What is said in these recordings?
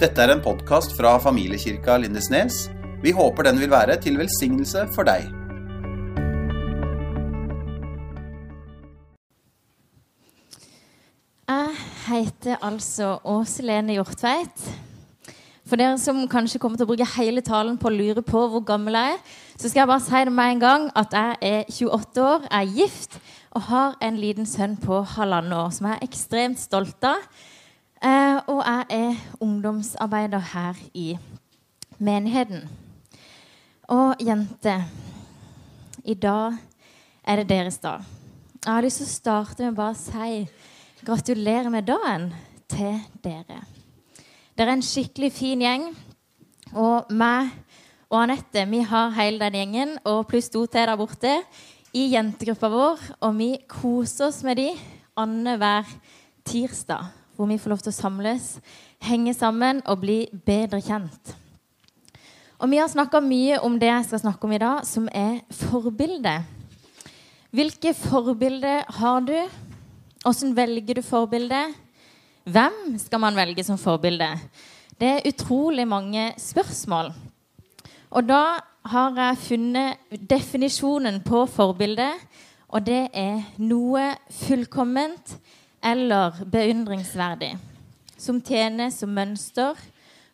Dette er en podkast fra familiekirka Lindesnes. Vi håper den vil være til velsignelse for deg. Jeg heter altså Åse Lene Hjortveit. For dere som kanskje kommer til å bruke hele talen på å lure på hvor gammel jeg er, så skal jeg bare si det med en gang at jeg er 28 år, er gift og har en liten sønn på halvannet år som jeg er ekstremt stolt av. Eh, og jeg er ungdomsarbeider her i menigheten. Og jenter, i dag er det deres dag. Jeg har lyst til å starte med bare å si gratulerer med dagen til dere. Dere er en skikkelig fin gjeng. Og meg og Anette vi har hele den gjengen og pluss to til der borte i jentegruppa vår. Og vi koser oss med de annenhver tirsdag, hvor vi får lov til å samles, henge sammen og bli bedre kjent. Og Vi har snakka mye om det jeg skal snakke om i dag, som er forbilde. Hvilke forbilder har du? Hvordan velger du forbilde? Hvem skal man velge som forbilde? Det er utrolig mange spørsmål. Og da har jeg funnet definisjonen på forbilde, og det er noe fullkomment eller beundringsverdig. Som tjener som mønster,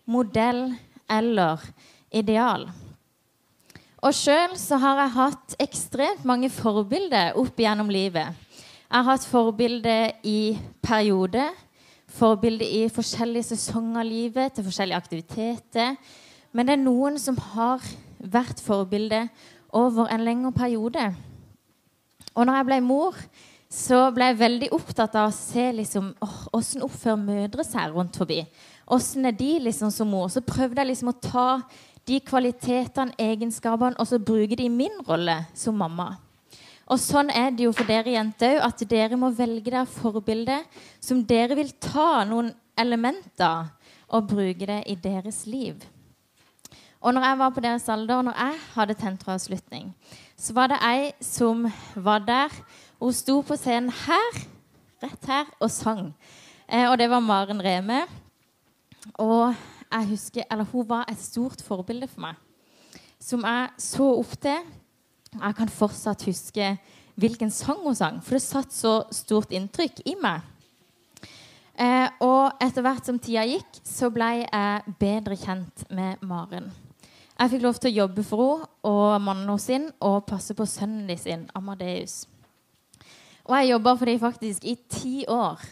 modell eller ideal. Og sjøl så har jeg hatt ekstremt mange forbilder opp gjennom livet. Jeg har hatt forbilder i perioder forbilder i forskjellige sesonger av livet, til forskjellige aktiviteter. Men det er noen som har vært forbilde over en lengre periode. Og når jeg ble mor, så ble jeg veldig opptatt av å se liksom, åssen oppfører mødre seg rundt forbi. Åssen er de liksom som mor? Så prøvde jeg liksom å ta de kvalitetene, egenskapene, og så bruke de i min rolle som mamma. Og sånn er det jo for dere jenter òg, at dere må velge dere forbilde som dere vil ta noen elementer og bruke det i deres liv. Og når jeg var på deres alder, når jeg hadde tentroavslutning, så var det ei som var der. Hun sto på scenen her, rett her, og sang. Eh, og det var Maren Reme. Og jeg husker, eller hun var et stort forbilde for meg. Som jeg så opp til jeg kan fortsatt huske hvilken sang hun sang, for det satt så stort inntrykk i meg. Eh, og etter hvert som tida gikk, så ble jeg bedre kjent med Maren. Jeg fikk lov til å jobbe for henne og mannen hennes og passe på sønnen sin, Amadeus. Og jeg jobba for dem faktisk i ti år.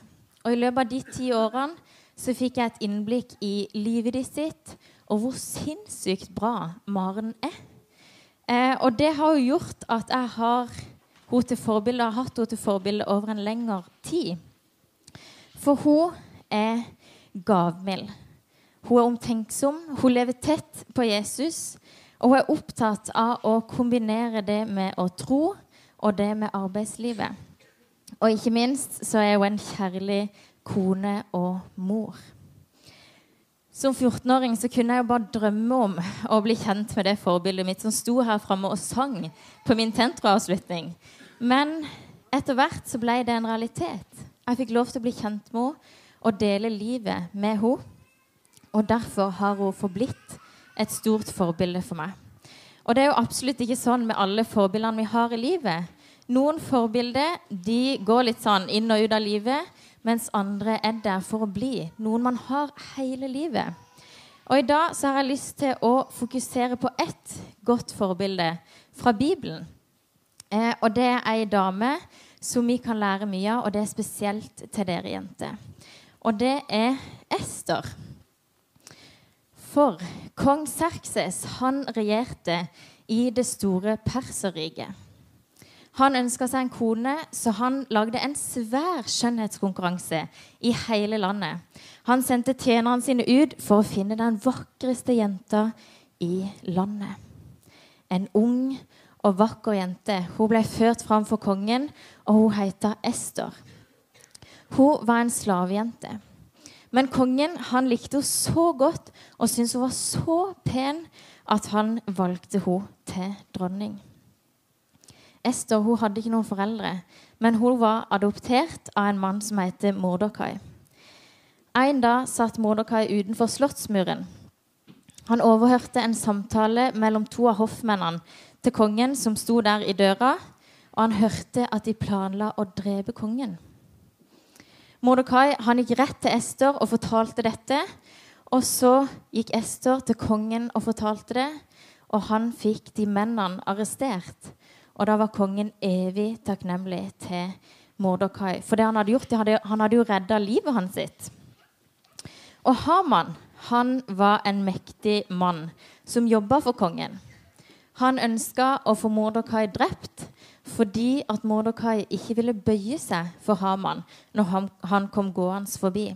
Og i løpet av de ti årene så fikk jeg et innblikk i livet ditt sitt, og hvor sinnssykt bra Maren er. Eh, og det har jo gjort at jeg har forbilde, har hatt henne til forbilde over en lengre tid. For hun er gavmild. Hun er omtenksom, hun lever tett på Jesus. Og hun er opptatt av å kombinere det med å tro og det med arbeidslivet. Og ikke minst så er hun en kjærlig kone og mor. Som 14-åring så kunne jeg jo bare drømme om å bli kjent med det forbildet mitt som sto her framme og sang på min tentroavslutning. Men etter hvert så ble det en realitet. Jeg fikk lov til å bli kjent med henne og dele livet med henne. Og derfor har hun forblitt et stort forbilde for meg. Og det er jo absolutt ikke sånn med alle forbildene vi har i livet. Noen forbilder de går litt sånn inn og ut av livet mens andre er der for å bli. Noen man har hele livet. Og I dag så har jeg lyst til å fokusere på ett godt forbilde fra Bibelen. Eh, og Det er ei dame som vi kan lære mye av, og det er spesielt til dere jenter. Og det er Ester. For kong Serkses han regjerte i det store Perserriket. Han ønska seg en kone, så han lagde en svær skjønnhetskonkurranse i hele landet. Han sendte tjenerne sine ut for å finne den vakreste jenta i landet. En ung og vakker jente. Hun ble ført fram for kongen, og hun heter Ester. Hun var en slavejente. Men kongen han likte henne så godt og syntes hun var så pen at han valgte henne til dronning. Ester hun hadde ikke noen foreldre, men hun var adoptert av en mann som heter Mordokai. En dag satt Mordokai utenfor slottsmuren. Han overhørte en samtale mellom to av hoffmennene til kongen som sto der i døra, og han hørte at de planla å drepe kongen. Mordokai gikk rett til Ester og fortalte dette. Og så gikk Ester til kongen og fortalte det, og han fikk de mennene arrestert. Og da var kongen evig takknemlig til Mordokai. For det han hadde gjort, han hadde jo redda livet hans sitt. Og Haman han var en mektig mann som jobba for kongen. Han ønska å få Mordokai drept fordi at Mordokai ikke ville bøye seg for Haman når han, han kom gående forbi.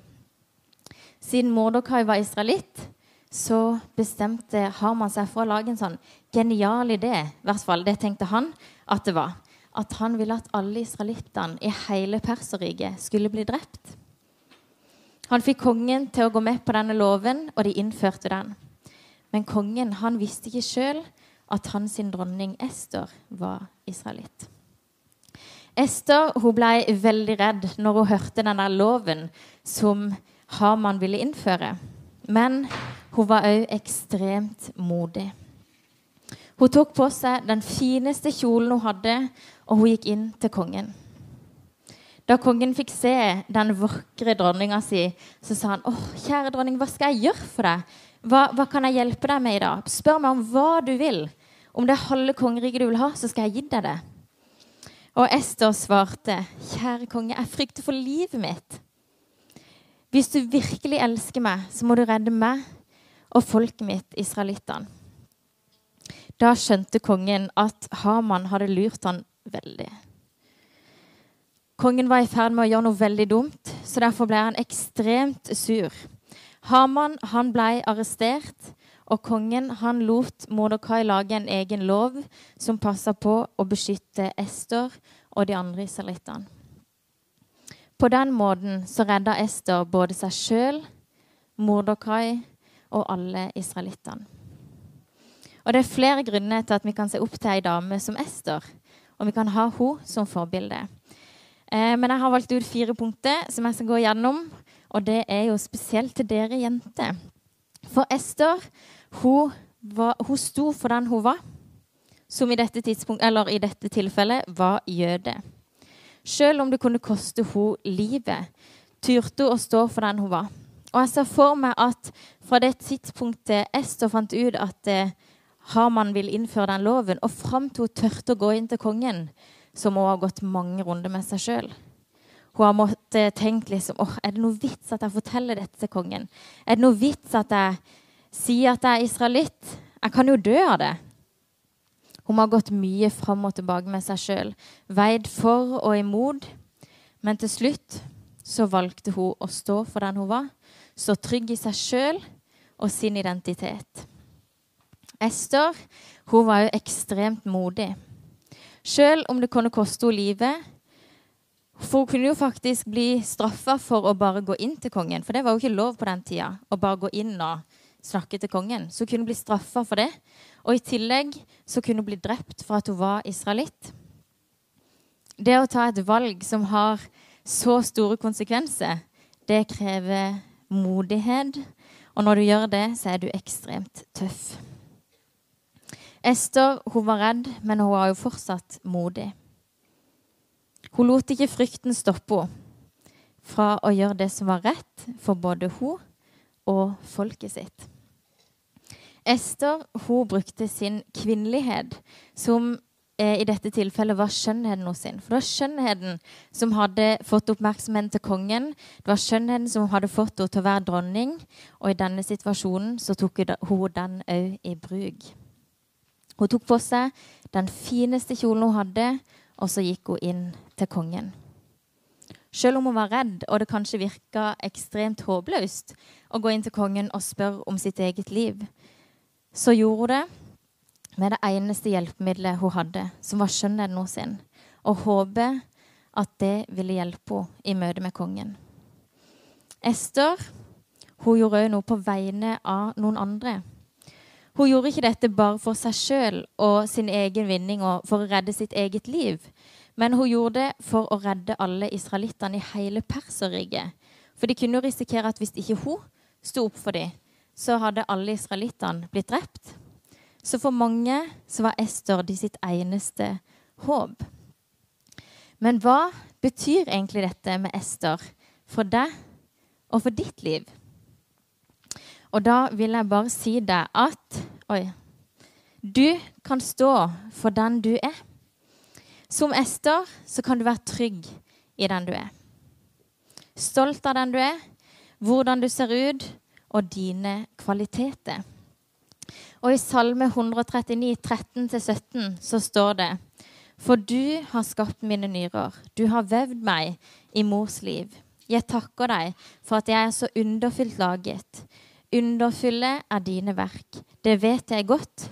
Siden Mordokai var israelitt, så bestemte Harman seg for å lage en sånn genial idé. I hvert fall, Det tenkte han at det var. At han ville at alle israelittene i hele Perserriket skulle bli drept. Han fikk kongen til å gå med på denne loven, og de innførte den. Men kongen han visste ikke sjøl at hans dronning Ester var israelitt. Ester hun ble veldig redd når hun hørte denne loven som Haman ville innføre. Men hun var òg ekstremt modig. Hun tok på seg den fineste kjolen hun hadde, og hun gikk inn til kongen. Da kongen fikk se den vakre dronninga si, så sa han, 'Å, kjære dronning, hva skal jeg gjøre for deg? Hva, hva kan jeg hjelpe deg med i dag? Spør meg om hva du vil.' Om det er halve kongeriket du vil ha, så skal jeg gi deg det. Og Ester svarte, kjære konge, jeg frykter for livet mitt. Hvis du virkelig elsker meg, så må du redde meg og folket mitt, israelittene. Da skjønte kongen at Haman hadde lurt han veldig. Kongen var i ferd med å gjøre noe veldig dumt, så derfor ble han ekstremt sur. Haman han ble arrestert, og kongen han lot Mordekai lage en egen lov som passa på å beskytte Ester og de andre israelittene. På den måten så redda Ester både seg sjøl, Mordekai og alle israelittene. Og Det er flere grunner til at vi kan se opp til ei dame som Ester, og vi kan ha henne som forbilde. Eh, men jeg har valgt ut fire punkter som jeg skal gå gjennom, og det er jo spesielt til dere jenter. For Ester hun, hun sto for den hun var, som i dette, i dette tilfellet var jøde. Selv om det kunne koste hun livet, turte hun å stå for den hun var. Og jeg ser for meg at fra det tidspunktet Ester fant ut at eh, Haman ville innføre den loven, og fram til hun tørte å gå inn til kongen, så må hun ha gått mange runder med seg sjøl. Hun har måttet tenke liksom, oh, er det noe vits at jeg forteller dette til kongen. Er det noe vits at jeg sier at jeg er israelitt. Jeg kan jo dø av det. Hun har gått mye fram og tilbake med seg sjøl, veid for og imot. Men til slutt så valgte hun å stå for den hun var, stå trygg i seg sjøl og sin identitet. Ester hun var jo ekstremt modig. Sjøl om det kunne koste henne livet. For hun kunne jo faktisk bli straffa for å bare gå inn til kongen. For det var jo ikke lov på den tida å bare gå inn og snakke til kongen. Så hun kunne bli straffa for det. Og i tillegg så kunne hun bli drept for at hun var israelitt. Det å ta et valg som har så store konsekvenser, det krever modighet. Og når du gjør det, så er du ekstremt tøff. Ester hun var redd, men hun var jo fortsatt modig. Hun lot ikke frykten stoppe henne fra å gjøre det som var rett for både hun og folket sitt. Ester hun brukte sin kvinnelighet, som i dette tilfellet var skjønnheten hos sin. For det var skjønnheten som hadde fått oppmerksomheten til kongen. Det var skjønnheten som hadde fått henne til å være dronning. Og i denne situasjonen så tok hun den òg i bruk. Hun tok på seg den fineste kjolen hun hadde, og så gikk hun inn til kongen. Selv om hun var redd, og det kanskje virka ekstremt håpløst å gå inn til kongen og spørre om sitt eget liv, så gjorde hun det med det eneste hjelpemiddelet hun hadde, som var skjønnheten hennes, og håpet at det ville hjelpe henne i møte med kongen. Ester hun gjorde òg noe på vegne av noen andre. Hun gjorde ikke dette bare for seg sjøl og sin egen vinning og for å redde sitt eget liv. Men hun gjorde det for å redde alle israelittene i hele Perserriket. For de kunne jo risikere at hvis ikke hun sto opp for dem, så hadde alle israelittene blitt drept. Så for mange så var Ester de sitt eneste håp. Men hva betyr egentlig dette med Ester for deg og for ditt liv? Og da vil jeg bare si deg at Oi. Du kan stå for den du er. Som Ester så kan du være trygg i den du er. Stolt av den du er, hvordan du ser ut, og dine kvaliteter. Og i Salme 139, 13-17 så står det For du har skapt mine nyrer, du har vevd meg i mors liv. Jeg takker deg for at jeg er så underfylt laget. Underfulle er dine verk, det vet jeg godt.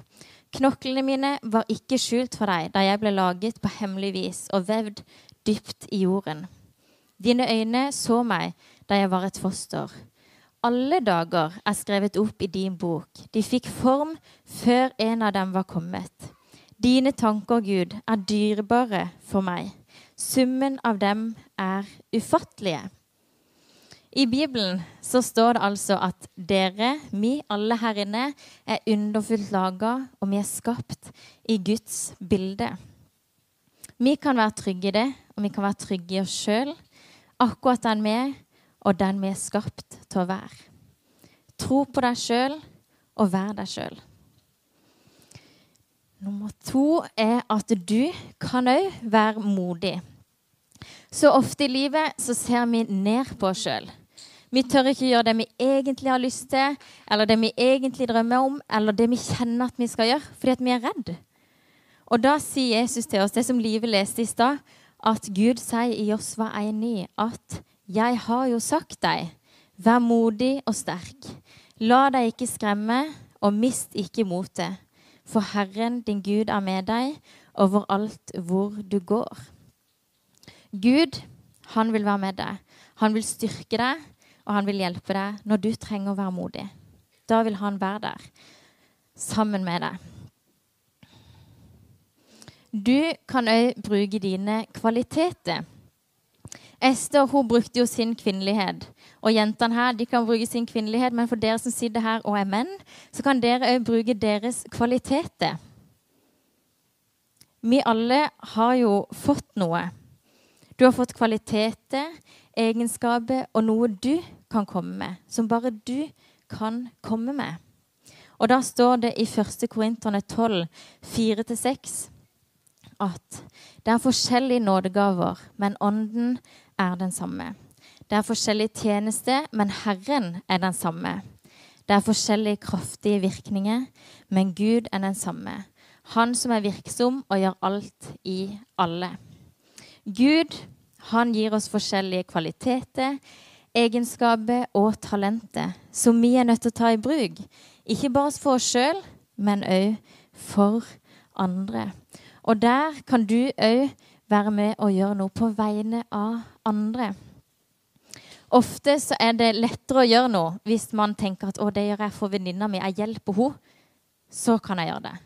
Knoklene mine var ikke skjult for deg da jeg ble laget på hemmelig vis og vevd dypt i jorden. Dine øyne så meg da jeg var et foster. Alle dager er skrevet opp i din bok. De fikk form før en av dem var kommet. Dine tanker, Gud, er dyrebare for meg. Summen av dem er ufattelige. I Bibelen så står det altså at dere, vi alle her inne, er underfullt laga, og vi er skapt i Guds bilde. Vi kan være trygge i det, og vi kan være trygge i oss sjøl. Akkurat den vi er, og den vi er skapt til å være. Tro på deg sjøl og vær deg sjøl. Nummer to er at du kan òg være modig. Så ofte i livet så ser vi ned på oss sjøl. Vi tør ikke gjøre det vi egentlig har lyst til, eller det vi egentlig drømmer om, eller det vi kjenner at vi skal gjøre, fordi at vi er redd. Og da sier Jesus til oss det som Live leste i stad, at Gud sier i hva enig at 'Jeg har jo sagt deg, vær modig og sterk'. La deg ikke skremme, og mist ikke motet. For Herren din Gud er med deg overalt hvor du går. Gud, han vil være med deg. Han vil styrke deg, og han vil hjelpe deg når du trenger å være modig. Da vil han være der sammen med deg. Du kan òg bruke dine kvaliteter. Ester hun brukte jo sin kvinnelighet. Og jentene her de kan bruke sin kvinnelighet, men for dere som sitter her og er menn, så kan dere òg bruke deres kvaliteter. Vi alle har jo fått noe. Du har fått kvaliteter, egenskaper og noe du kan komme med. Som bare du kan komme med. Og da står det i 1. Korinterne 12, 4-6 at det er forskjellige nådegaver, men ånden er den samme. Det er forskjellige tjenester, men Herren er den samme. Det er forskjellige kraftige virkninger, men Gud er den samme. Han som er virksom og gjør alt i alle. Gud, han gir oss forskjellige kvaliteter, egenskaper og talenter som vi er nødt til å ta i bruk. Ikke bare for oss sjøl, men òg for andre. Og der kan du òg være med og gjøre noe på vegne av andre. Ofte så er det lettere å gjøre noe hvis man tenker at å, det gjør jeg for venninna mi, jeg hjelper henne. Så kan jeg gjøre det.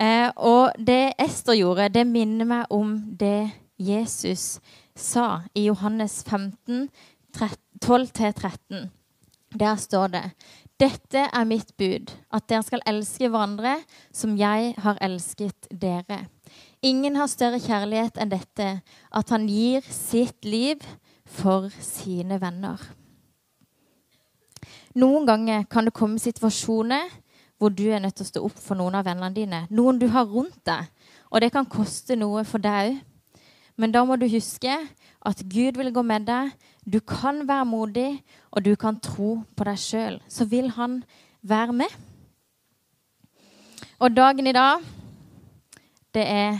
Eh, og det Ester gjorde, det minner meg om det Jesus sa i Johannes 15, 12-13. Der står det dette er mitt bud, at dere skal elske hverandre som jeg har elsket dere. Ingen har større kjærlighet enn dette, at han gir sitt liv for sine venner. Noen ganger kan det komme situasjoner hvor du er nødt til å stå opp for noen av vennene dine. Noen du har rundt deg. Og det kan koste noe for deg òg. Men da må du huske at Gud vil gå med deg. Du kan være modig, og du kan tro på deg sjøl. Så vil han være med. Og dagen i dag, det er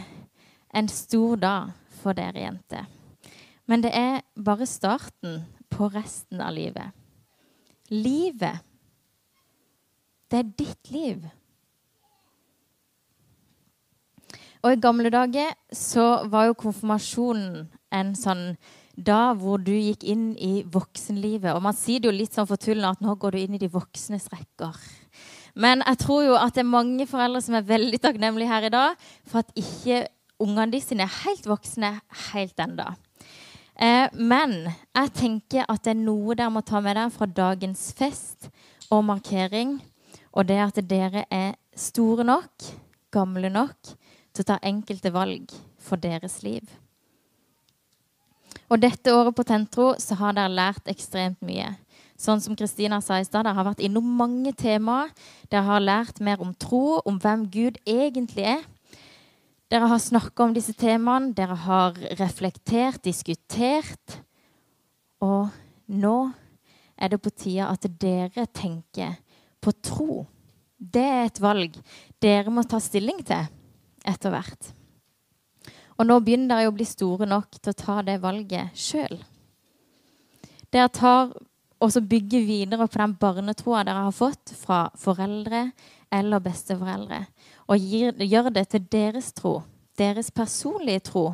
en stor dag for dere jenter. Men det er bare starten på resten av livet. Livet, det er ditt liv. Og i gamle dager så var jo konfirmasjonen en sånn da hvor du gikk inn i voksenlivet. Og man sier det jo litt sånn fortullende at nå går du inn i de voksnes rekker. Men jeg tror jo at det er mange foreldre som er veldig takknemlige her i dag for at ikke ungene de sine er helt voksne helt enda. Eh, men jeg tenker at det er noe dere må ta med dere fra dagens fest og markering. Og det er at dere er store nok, gamle nok, til å ta enkelte valg for deres liv. Og dette året på Tentro så har dere lært ekstremt mye. Sånn som Kristina sa i stad, dere har vært innom mange temaer. Dere har lært mer om tro, om hvem Gud egentlig er. Dere har snakka om disse temaene, dere har reflektert, diskutert. Og nå er det på tide at dere tenker på tro. Det er et valg dere må ta stilling til etter hvert. Og nå begynner dere å bli store nok til å ta det valget sjøl. Dere tar og så bygge videre på den barnetroa dere har fått fra foreldre eller besteforeldre, og gir, gjør det til deres tro, deres personlige tro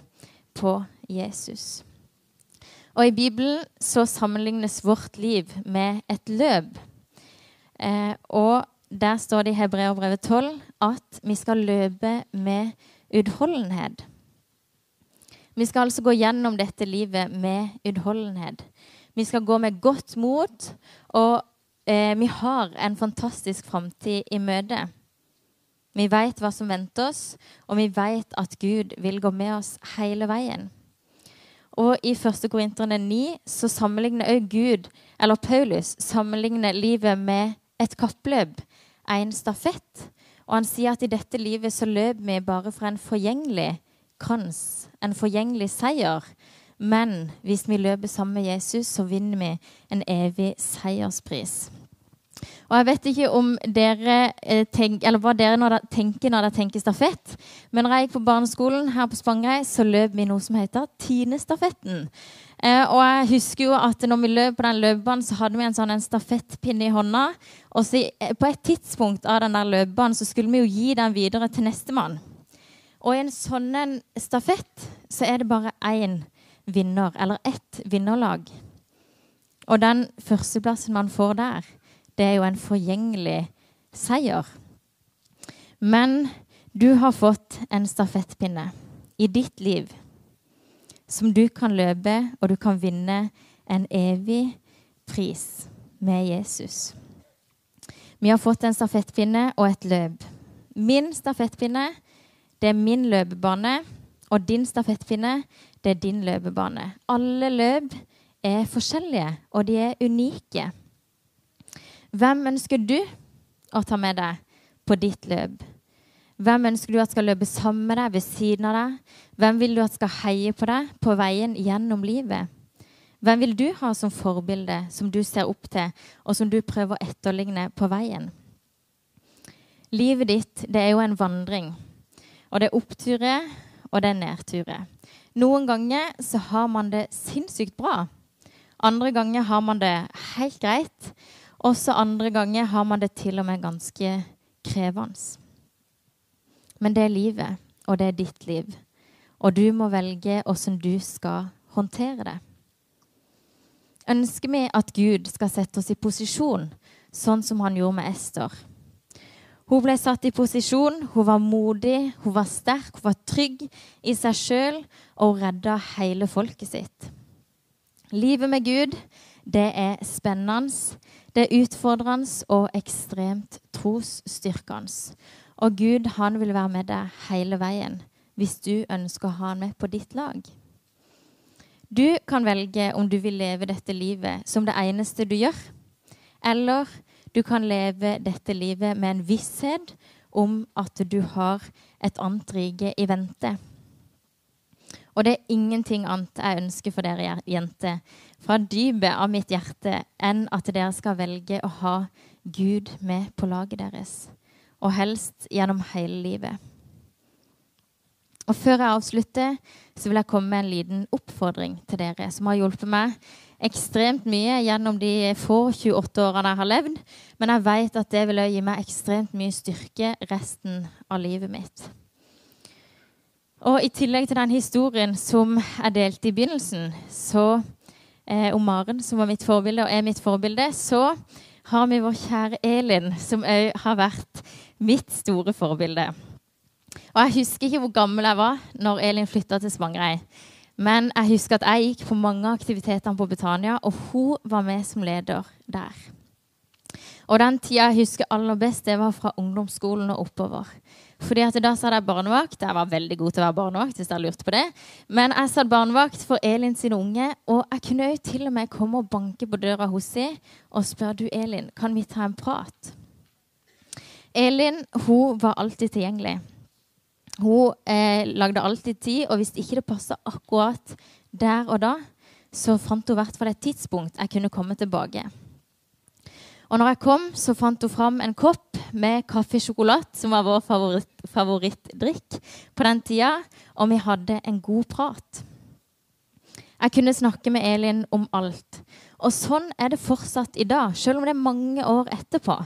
på Jesus. Og I Bibelen så sammenlignes vårt liv med et løp. Eh, og der står det i Hebreabrevet 12 at vi skal løpe med utholdenhet. Vi skal altså gå gjennom dette livet med utholdenhet. Vi skal gå med godt mot, og eh, vi har en fantastisk framtid i møte. Vi vet hva som venter oss, og vi vet at Gud vil gå med oss hele veien. Og I 1. Korinterne 9 så sammenligner også Gud, eller Paulus sammenligner livet med et kappløp, en stafett. Og han sier at i dette livet så løper vi bare fra en forgjengelig krans, en forgjengelig seier. Men hvis vi løper sammen med Jesus, så vinner vi en evig seierspris. Og Jeg vet ikke om dere eh, tenk, eller hva dere tenker når dere tenker stafett, men når jeg gikk på barneskolen her på Spangereid, så løp vi noe som heter Tinestafetten. Eh, og jeg husker jo at når vi løp på den løpebanen, så hadde vi en sånn en stafettpinne i hånda. Og så, eh, på et tidspunkt av den der løpebanen så skulle vi jo gi den videre til nestemann. Og i en sånn stafett så er det bare én vinner, eller ett vinnerlag. Og den førsteplassen man får der, det er jo en forgjengelig seier. Men du har fått en stafettpinne i ditt liv som du kan løpe, og du kan vinne en evig pris med Jesus. Vi har fått en stafettpinne og et løp. Min stafettpinne det er min løpebane, og din stafettpinne, det er din løpebane. Alle løp er forskjellige, og de er unike. Hvem ønsker du å ta med deg på ditt løp? Hvem ønsker du at skal løpe sammen med deg, ved siden av deg? Hvem vil du at skal heie på deg på veien gjennom livet? Hvem vil du ha som forbilde, som du ser opp til, og som du prøver å etterligne på veien? Livet ditt det er jo en vandring. Og det er oppturer, og det er nedturer. Noen ganger så har man det sinnssykt bra. Andre ganger har man det helt greit. Også andre ganger har man det til og med ganske krevende. Men det er livet, og det er ditt liv. Og du må velge åssen du skal håndtere det. Ønsker vi at Gud skal sette oss i posisjon, sånn som han gjorde med Ester? Hun ble satt i posisjon, hun var modig, hun var sterk, hun var trygg i seg sjøl, og redda hele folket sitt. Livet med Gud, det er spennende, det er utfordrende og ekstremt trosstyrkende. Og Gud, han vil være med deg hele veien hvis du ønsker å ha han med på ditt lag. Du kan velge om du vil leve dette livet som det eneste du gjør, eller du kan leve dette livet med en visshet om at du har et annet rike i vente. Og det er ingenting annet jeg ønsker for dere jenter fra dypet av mitt hjerte enn at dere skal velge å ha Gud med på laget deres. Og helst gjennom hele livet. Og Før jeg avslutter, så vil jeg komme med en liten oppfordring til dere som har hjulpet meg ekstremt mye gjennom de få 28 årene jeg har levd. Men jeg vet at det vil gi meg ekstremt mye styrke resten av livet mitt. Og I tillegg til den historien som jeg delte i begynnelsen, så eh, om Maren, som var mitt forbilde og er mitt forbilde, så har vi vår kjære Elin, som òg har vært mitt store forbilde. Og Jeg husker ikke hvor gammel jeg var når Elin flytta til Spangereid. Men jeg husker at jeg gikk på mange av aktivitetene på Betania, og hun var med som leder der. Og den tida jeg husker aller best, det var fra ungdomsskolen og oppover. Fordi at Da satt jeg barnevakt. Jeg var veldig god til å være barnevakt. hvis jeg lurte på det. Men jeg satt barnevakt for Elin sine unge, og jeg kunne jo til og med komme og banke på døra hos henne og spørre du Elin, kan vi ta en prat. Elin hun var alltid tilgjengelig. Hun eh, lagde alltid tid, og hvis ikke det passa akkurat der og da, så fant hun i hvert fall et tidspunkt jeg kunne komme tilbake. Og når jeg kom, så fant hun fram en kopp med kaffesjokolade, som var vår favoritt, favorittdrikk på den tida, og vi hadde en god prat. Jeg kunne snakke med Elin om alt. Og sånn er det fortsatt i dag, selv om det er mange år etterpå.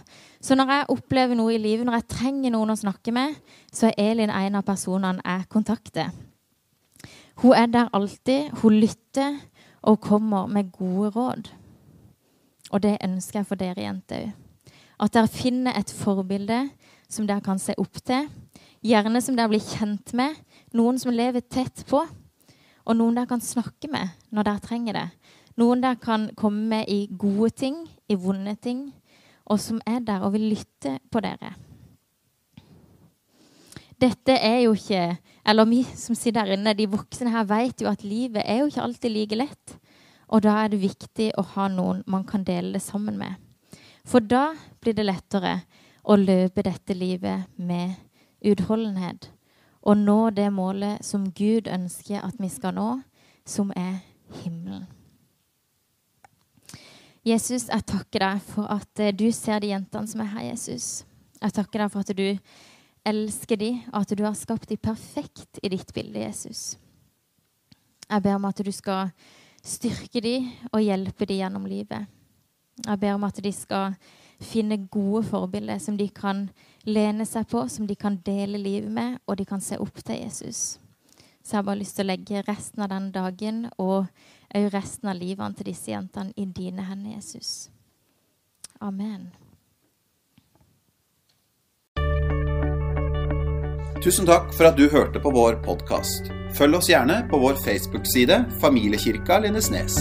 Så når jeg opplever noe i livet, når jeg trenger noen å snakke med, så er Elin en av personene jeg kontakter. Hun er der alltid, hun lytter og kommer med gode råd. Og det ønsker jeg for dere jenter òg. At dere finner et forbilde som dere kan se opp til. Gjerne som dere blir kjent med. Noen som lever tett på. Og noen dere kan snakke med når dere trenger det. Noen der kan komme med i gode ting, i vonde ting, og som er der og vil lytte på dere. Dette er jo ikke Eller vi som sitter her inne, de voksne her, vet jo at livet er jo ikke alltid like lett. Og da er det viktig å ha noen man kan dele det sammen med. For da blir det lettere å løpe dette livet med utholdenhet. Og nå det målet som Gud ønsker at vi skal nå, som er himmelen. Jesus, jeg takker deg for at eh, du ser de jentene som er her, Jesus. Jeg takker deg for at du elsker dem, og at du har skapt dem perfekt i ditt bilde, Jesus. Jeg ber om at du skal styrke dem og hjelpe dem gjennom livet. Jeg ber om at de skal finne gode forbilder som de kan lene seg på, som de kan dele livet med, og de kan se opp til Jesus. Så jeg har bare lyst til å legge resten av den dagen og òg resten av livene til disse jentene i dine hender, Jesus. Amen. Tusen takk for at du hørte på vår podkast. Følg oss gjerne på vår Facebook-side Familiekirka Lindesnes.